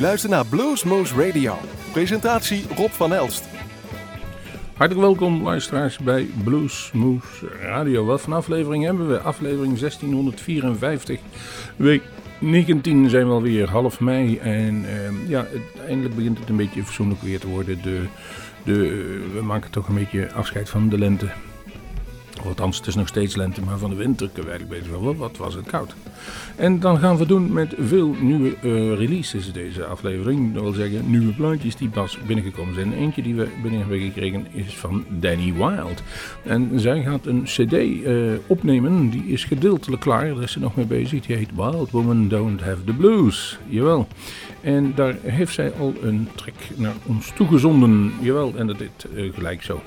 luistert naar Bluesmoose Radio. Presentatie Rob van Elst. Hartelijk welkom luisteraars bij Bluesmoose Radio. Wat voor aflevering hebben we? Aflevering 1654. Week 19 zijn we alweer, half mei. En ehm, ja, eindelijk begint het een beetje fatsoenlijk weer te worden. De, de, we maken toch een beetje afscheid van de lente. Althans, het is nog steeds lente, maar van de winter kunnen we eigenlijk beter wel. Wat was het koud. En dan gaan we doen met veel nieuwe uh, releases deze aflevering. Dat wil zeggen, nieuwe plaatjes die pas binnengekomen zijn. Eentje die we binnen hebben gekregen is van Danny Wild. En zij gaat een cd uh, opnemen, die is gedeeltelijk klaar. Daar is ze nog mee bezig. Die heet Wild Woman Don't Have the Blues. Jawel. En daar heeft zij al een track naar ons toegezonden. Jawel, en dat is uh, gelijk zo.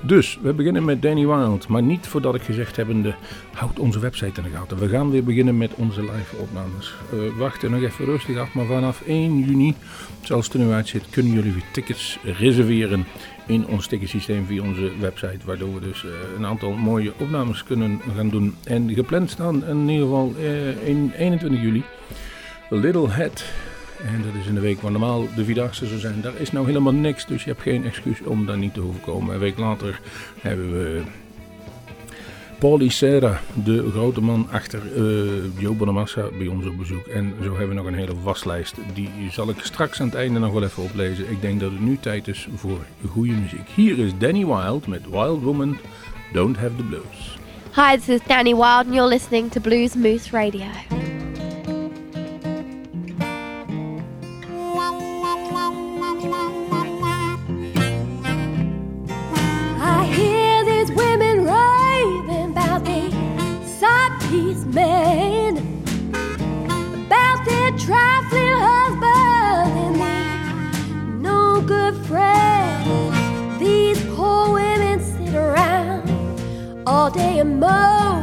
Dus, we beginnen met Danny Wild. Maar niet voordat ik gezegd hebbende, houd onze website in de gaten. We gaan weer beginnen met onze live opnames. Uh, wachten nog even rustig af, maar vanaf 1 juni, zoals het er nu uitziet, kunnen jullie weer tickets reserveren in ons ticketsysteem via onze website. Waardoor we dus uh, een aantal mooie opnames kunnen gaan doen. En gepland staan in ieder geval uh, in 21 juli. Little Head en dat is in de week waar normaal de Vierdaagse zou zijn. Daar is nou helemaal niks, dus je hebt geen excuus om daar niet te hoeven komen. Een week later hebben we Paulie Serra, de grote man achter uh, Joe Bonamassa, bij ons op bezoek. En zo hebben we nog een hele waslijst. Die zal ik straks aan het einde nog wel even oplezen. Ik denk dat het nu tijd is voor goede muziek. Hier is Danny Wild met Wild Woman, Don't Have the Blues. Hi, this is Danny Wild and you're listening to Blues Moose Radio. All day and moan,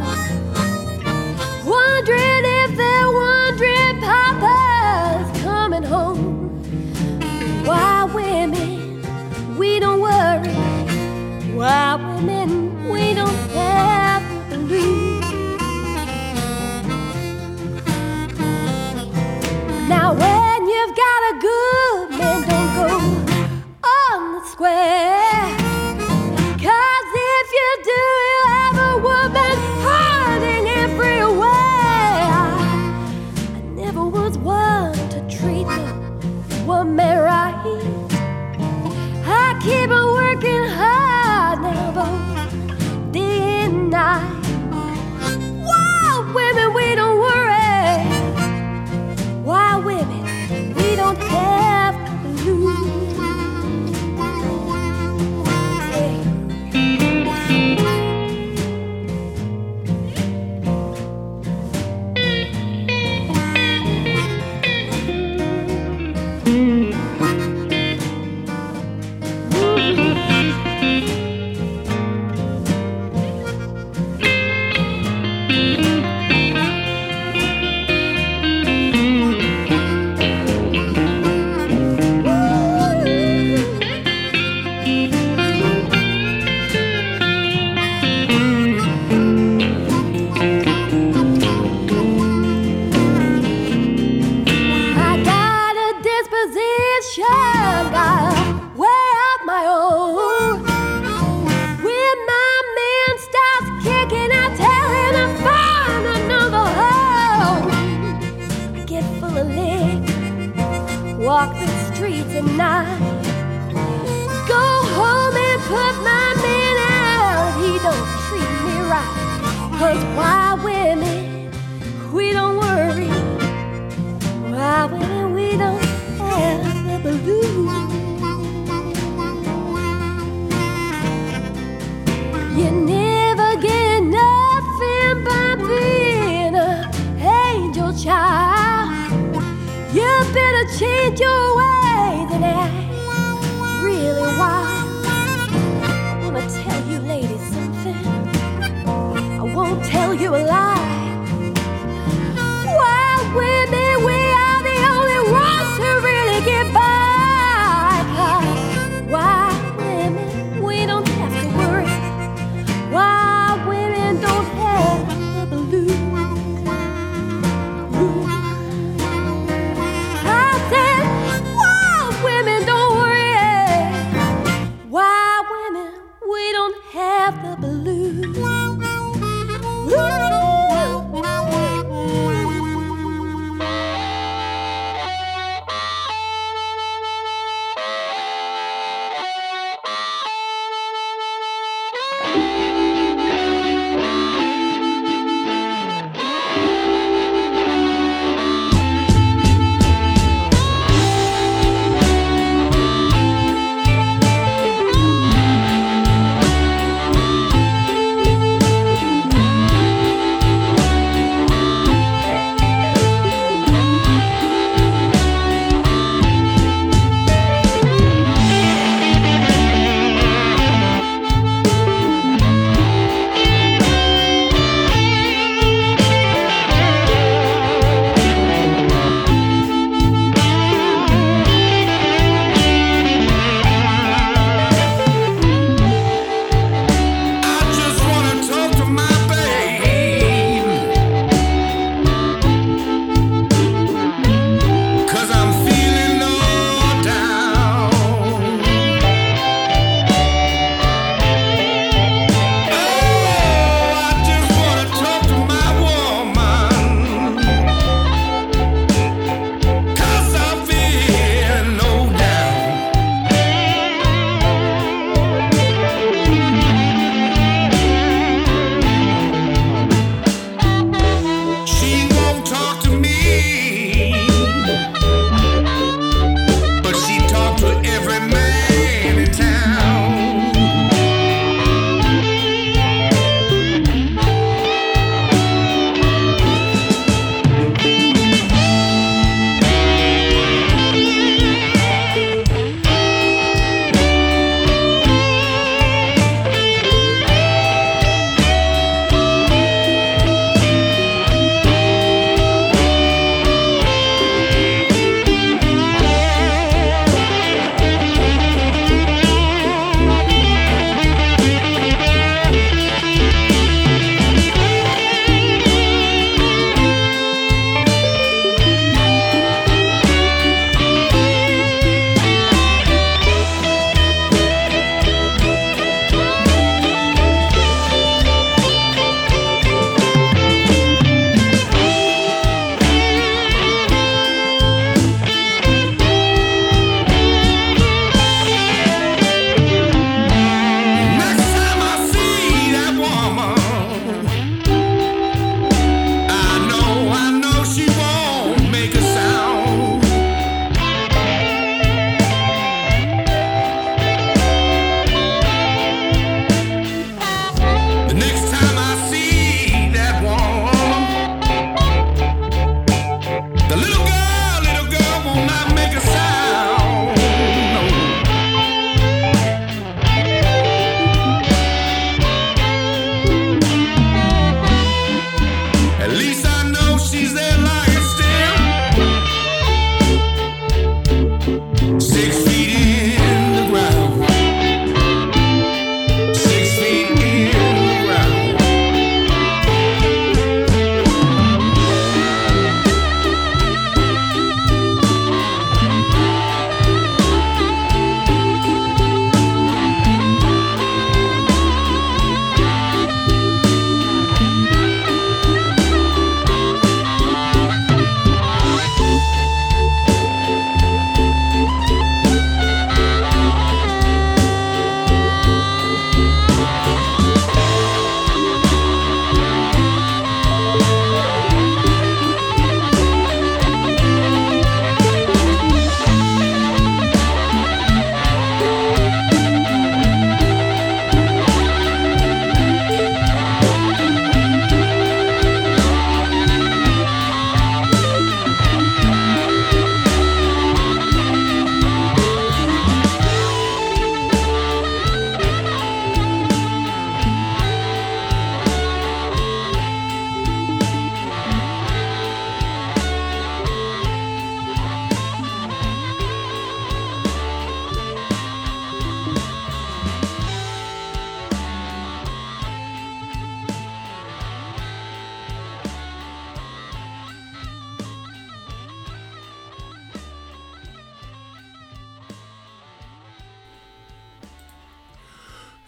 Yeah.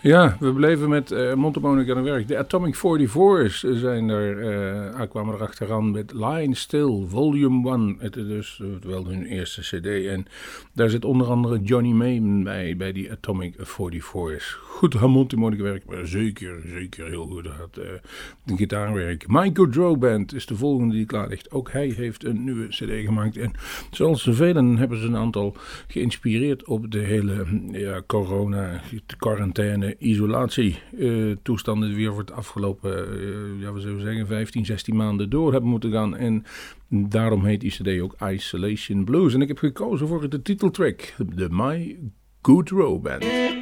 Ja, we bleven met uh, Monte Monica aan werk. De Atomic 44's zijn er, uh, kwamen er achteraan met Line Still, Volume 1. Het is dus wel hun eerste cd. En daar zit onder andere Johnny Mayne bij, bij die Atomic 44's. Goed harmonica werk, maar zeker, zeker heel goed had uh, gitaarwerk. Michael Drow Band is de volgende die klaar ligt. Ook hij heeft een nieuwe cd gemaakt. En zoals velen hebben ze een aantal geïnspireerd op de hele ja, corona, quarantaine, isolatie uh, toestanden die weer voor het afgelopen, uh, ja, we zullen zeggen, 15, 16 maanden door hebben moeten gaan. En daarom heet die cd ook Isolation Blues. En ik heb gekozen voor de titeltrack, de My Good Row Band.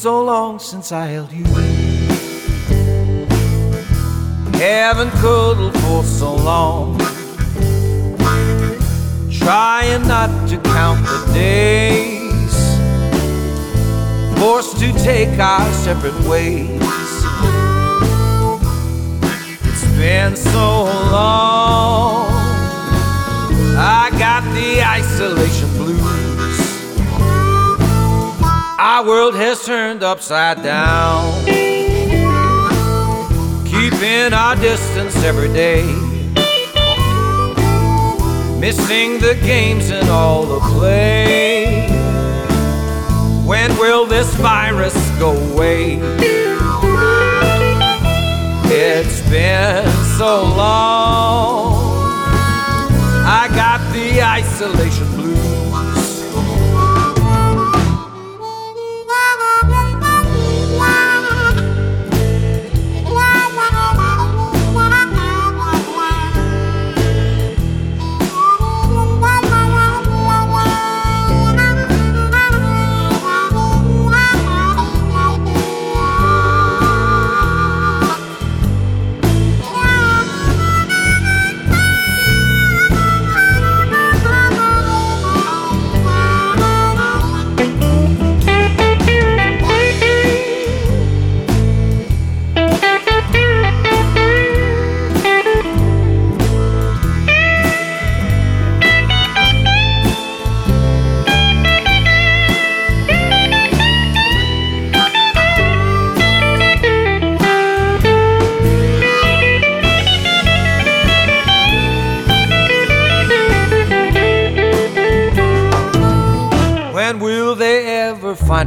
So long since I held you. Haven't cuddled for so long. Trying not to count the days. Forced to take our separate ways. It's been so long. I got the isolation Our world has turned upside down. Keeping our distance every day. Missing the games and all the play. When will this virus go away? It's been so long. I got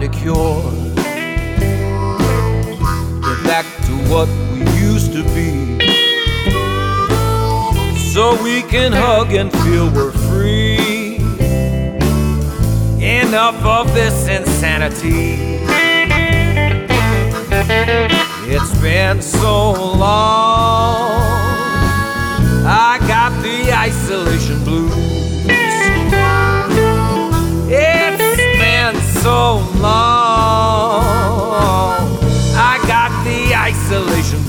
find a cure. Get back to what we used to be. So we can hug and feel we're free. Enough of this insanity. It's been so long. I got the isolation blues. So long. I got the isolation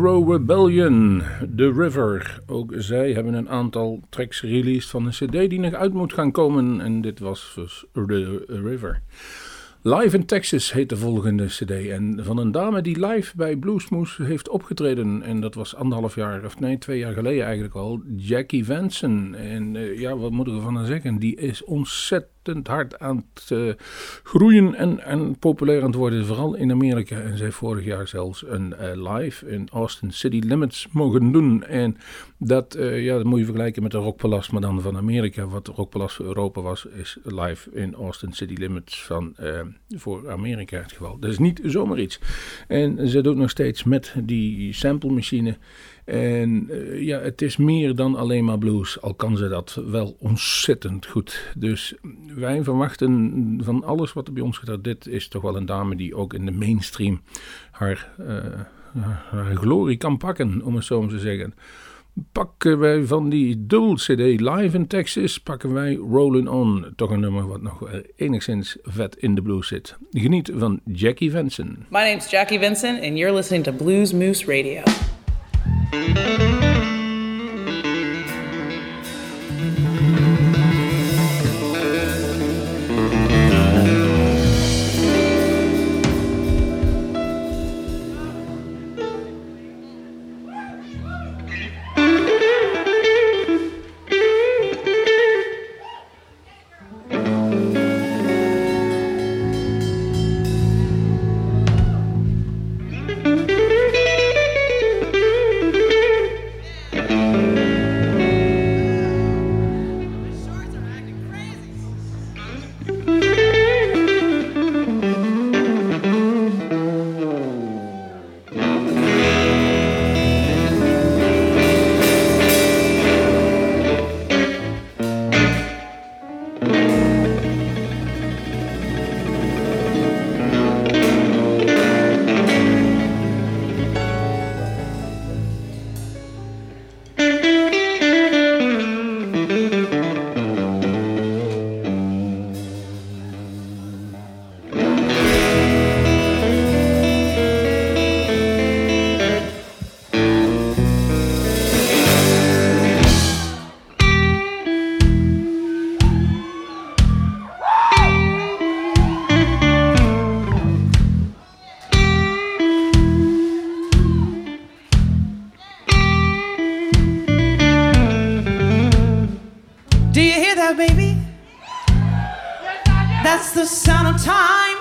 Crow Rebellion, The River. Ook zij hebben een aantal tracks released van een cd die nog uit moet gaan komen. En dit was dus The River. Live in Texas heet de volgende cd. En van een dame die live bij Bluesmoose heeft opgetreden. En dat was anderhalf jaar, of nee, twee jaar geleden eigenlijk al. Jackie Vanson. En eh, ja, wat moet ik ervan aan zeggen? Die is ontzettend hard aan het eh, groeien en, en populair aan het worden. Vooral in Amerika. En zij vorig jaar zelfs een eh, live in Austin City Limits mogen doen. En dat, eh, ja, dat moet je vergelijken met de Rockpalast, maar dan van Amerika. Wat de Rockpalast voor Europa was, is live in Austin City Limits van, voor Amerika het geval. Dat is niet zomaar iets. En ze doet nog steeds met die sample machine. En eh, ja, het is meer dan alleen maar blues, al kan ze dat wel ontzettend goed. Dus wij verwachten van alles wat er bij ons gaat. Dit is toch wel een dame die ook in de mainstream haar, eh, haar glorie kan pakken, om het zo maar te zeggen pakken wij van die dubbel CD live in Texas, pakken wij Rollin' On. Toch een nummer wat nog enigszins vet in de blues zit. Geniet van Jackie Venson. My name's Jackie Vincent, and you're listening to Blues Moose Radio. Música That's the sound of time.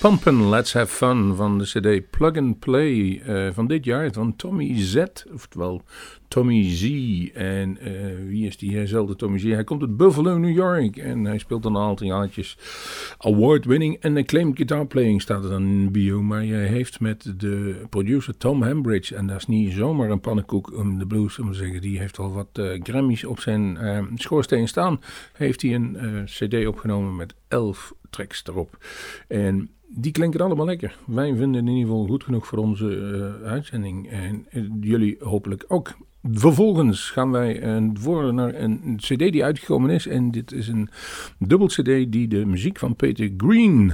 Pumpin' Let's Have Fun van de CD Plug and Play uh, van dit jaar van Tommy Z, oftewel Tommy Z. En uh, wie is die herzelfde Tommy Z? Hij komt uit Buffalo, New York en hij speelt dan een aantal jaartjes award-winning en acclaimed guitar playing staat er dan in bio. Maar hij heeft met de producer Tom Hambridge, en dat is niet zomaar een pannenkoek om de blues om te zeggen, die heeft al wat uh, Grammys op zijn schoorsteen staan, heeft hij een CD opgenomen met elf tracks erop. En die klinken allemaal lekker. Wij vinden in ieder geval goed genoeg voor onze uh, uitzending. En uh, jullie hopelijk ook. Vervolgens gaan wij uh, naar een CD die uitgekomen is. En dit is een dubbel CD die de muziek van Peter Green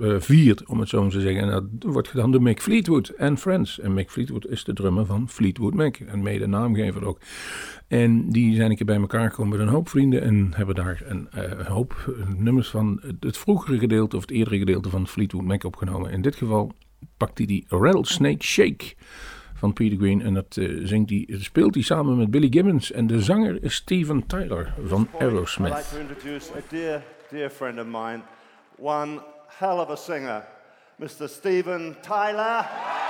uh, viert, om het zo maar te zeggen. En dat wordt gedaan door Mick Fleetwood en Friends. En Mick Fleetwood is de drummer van Fleetwood Mac. En mede naamgever ook. En die zijn een keer bij elkaar gekomen met een hoop vrienden. En hebben daar een, uh, een hoop nummers van het vroegere gedeelte of het eerdere gedeelte van Fleetwood Mac opgenomen. In dit geval pakt hij die Rattlesnake Shake van Peter Green. En dat uh, zingt hij, speelt hij samen met Billy Gibbons. En de zanger is Steven Tyler van Aerosmith. I'd like to introduce a dear, dear friend of mine. One hell of a singer, Mr. Steven Tyler.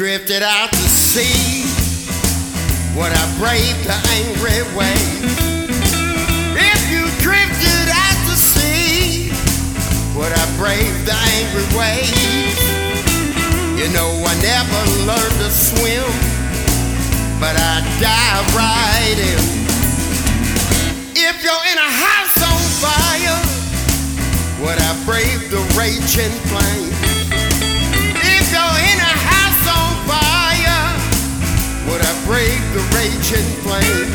Drifted out to sea, would I brave the angry waves? If you drifted out to sea, would I brave the angry waves? You know I never learned to swim, but I dive right in. If you're in a house on fire, would I brave the raging flame? Raging flame?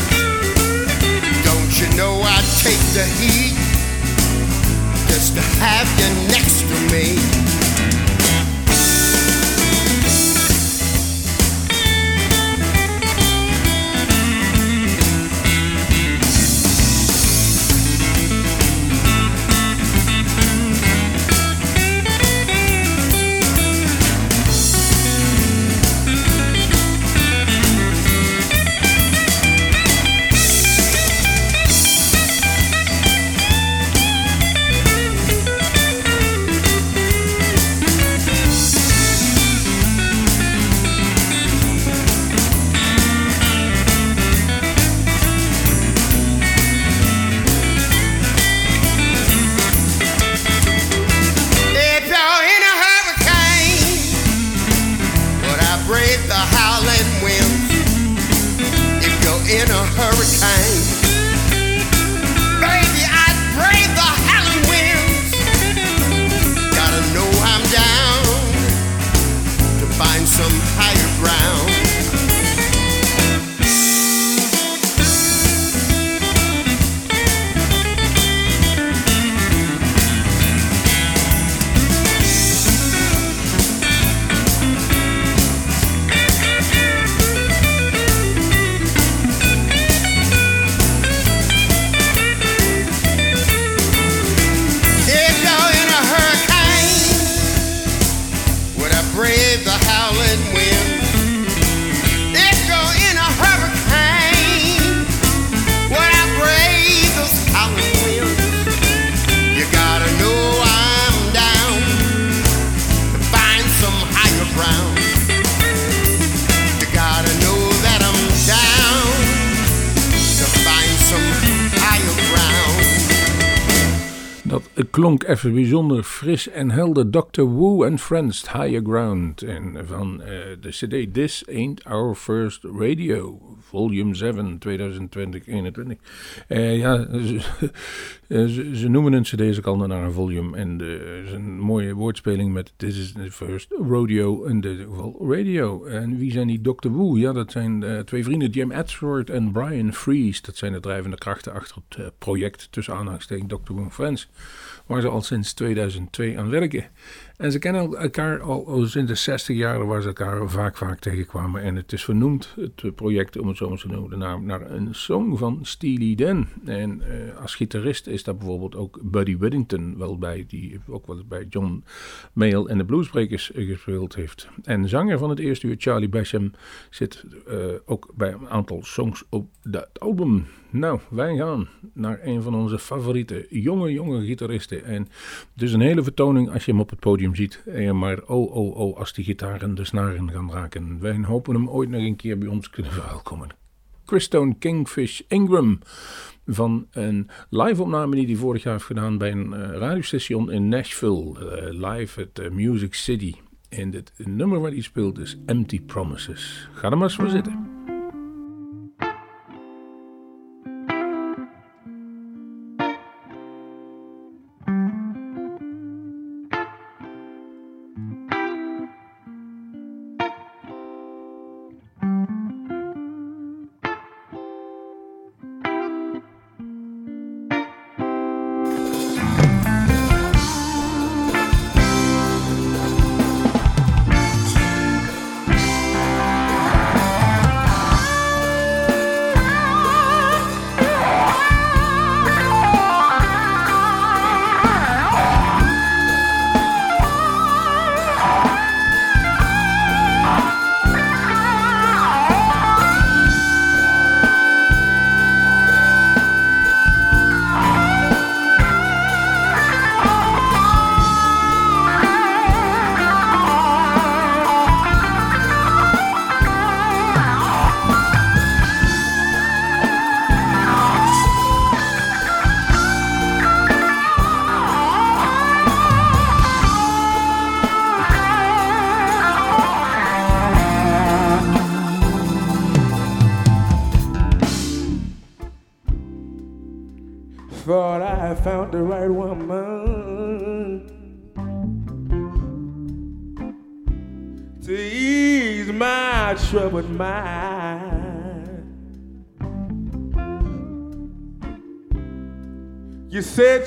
Don't you know I'd take the heat just to have you next to me? The klonk even bijzonder fris en helder. Dr. Wu and Friends, Higher Ground. En van eh, de CD This Ain't Our First Radio, Volume 7, 2020-21. Eh, ja, ze, eh, noemen een CD ook al naar een volume. En de, is een mooie woordspeling met This is the First Rodeo, in dit geval radio. En wie zijn die Dr. Wu? Ja, dat zijn twee vrienden, Jim Edgeworth en Brian Fries. Dat zijn de drijvende krachten achter het project tussen aanhalingstekens Dr. Wu and Friends waar ze al sinds 2002 aan werken. En ze kennen elkaar al, sinds de 60 jaren waar ze elkaar vaak vaak tegenkwamen. En het is vernoemd, het project om het zo maar te noemen, naar, naar een song van Steely Dan. En eh, als gitarist is daar bijvoorbeeld ook Buddy Whittington wel bij, die ook wel bij John Mayall en de Bluesbreakers eh, gespeeld heeft. En zanger van het eerste uur, Charlie Basham, zit eh, ook bij een aantal songs op dat album. Nou, wij gaan naar een van onze favoriete jonge, jonge gitaristen. En dus een hele vertoning als je hem op het podium ziet. Maar oh, oh, oh, als die gitaren de snaren gaan raken. Wij hopen hem ooit nog een keer bij ons kunnen verwelkomen. Christone Kingfish Ingram van een live-opname die hij vorig jaar heeft gedaan bij een eh, radiostation in Nashville. eh, live at eh, Music City. En het nummer waar hij speelt is Empty Promises. Ga er maar eens voor zitten.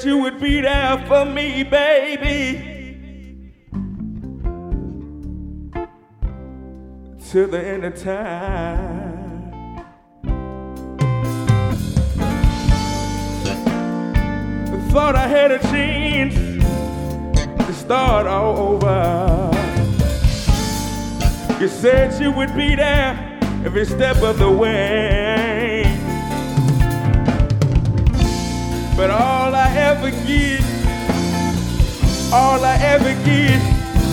You would be there for me, baby. Till the end of time. thought I had a chance to start all over. You said you would be there every step of the way. But all I ever get, all I ever get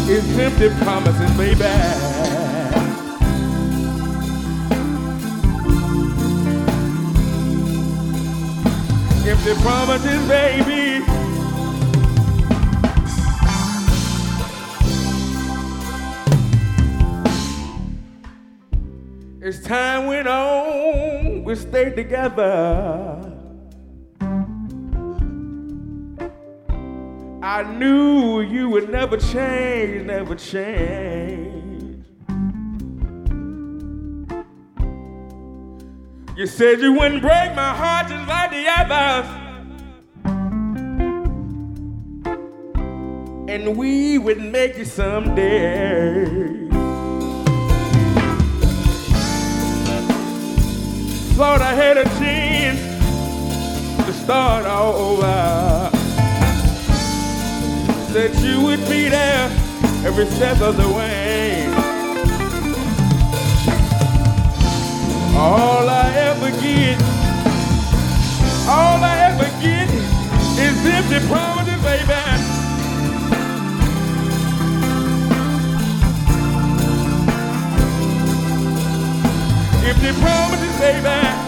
is empty promises, baby. empty promises, baby. As time went on, we stayed together. I knew you would never change, never change. You said you wouldn't break my heart just like the others. And we would make it someday. Thought I had a chance to start all over. Said you would be there every step of the way. All I ever get, all I ever get is empty promises, baby. Empty promises, baby.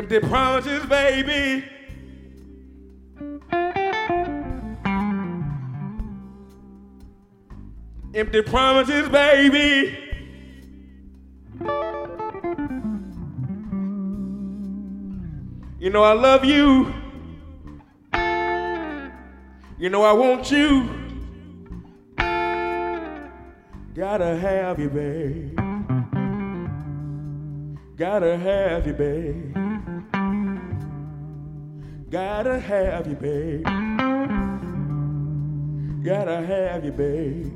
Empty promises, baby. Empty promises, baby. You know I love you. You know I want you. Gotta have you, babe. Gotta have you, babe. Gotta have you, babe. Gotta have you, babe.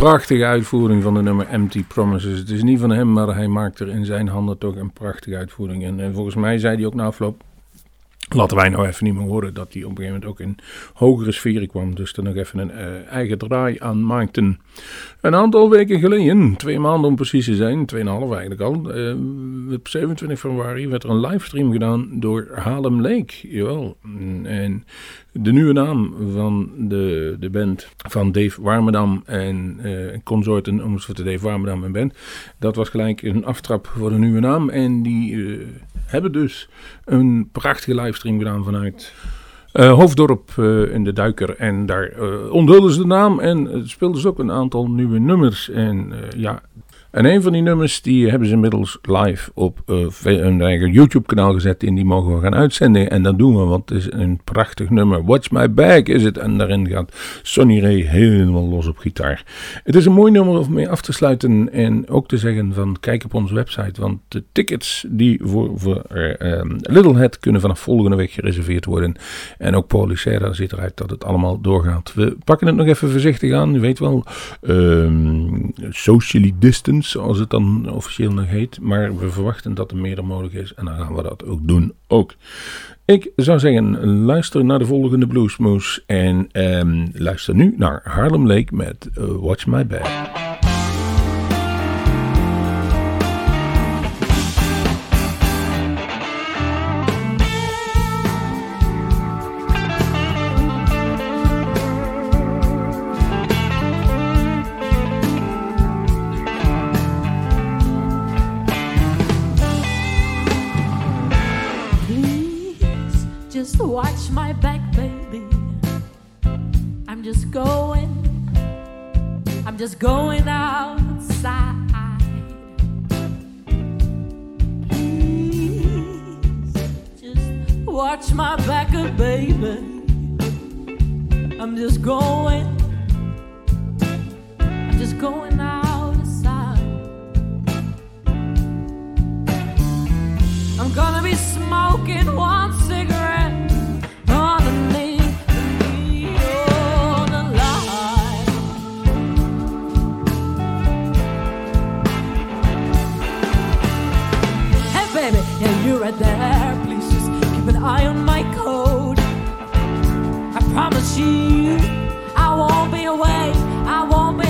Prachtige uitvoering van de nummer Empty Promises. Het is niet van hem, maar hij maakt er in zijn handen toch een prachtige uitvoering. En, en volgens mij zei hij ook na afloop. Laten wij nou even niet meer horen dat hij op een gegeven moment ook in hogere sferen kwam. Dus er nog even een eh, eigen draai aan maakten. Een aantal weken geleden, twee maanden om precies te zijn, tweeënhalf eigenlijk al. eh, op 27 februari werd er een livestream gedaan door Harlem Lake. Jawel. En de nieuwe naam van de, de band van Dave Warmerdam en eh consorten, om het de Dave Warmerdam en band. Dat was gelijk een aftrap voor de nieuwe naam. En die eh, hebben dus een prachtige livestream gedaan vanuit eh, Hoofddorp in de Duiker. En daar eh onthulden ze de naam en speelden ze ook een aantal nieuwe nummers. En ja, en een van die nummers die hebben ze inmiddels live op eh, hun eigen YouTube kanaal gezet. En die mogen we gaan uitzenden. En dat doen we, want het is een prachtig nummer. Watch My Back is het. En daarin gaat Sonny Ray helemaal los op gitaar. Het is een mooi nummer om mee af te sluiten. En ook te zeggen van kijk op onze website. Want de tickets die voor, voor ehm, Littlehead kunnen vanaf volgende week gereserveerd worden. En ook Policera ziet eruit dat het allemaal doorgaat. We pakken het nog even voorzichtig aan. U weet wel, ehm, socially zoals het dan officieel nog heet. Maar we verwachten dat er meer mogelijk is. En dan gaan we dat ook doen. Ook. Ik zou zeggen, luister naar de volgende Bluesmoose. En ehm, luister nu naar Harlem Lake met eh, Watch My Back. Just going outside. Just watch my back, uh, baby. I'm just going, I'm just going outside. I'm gonna be smoking one Right there, please just keep an eye on my code. I promise you, I won't be away. I won't be.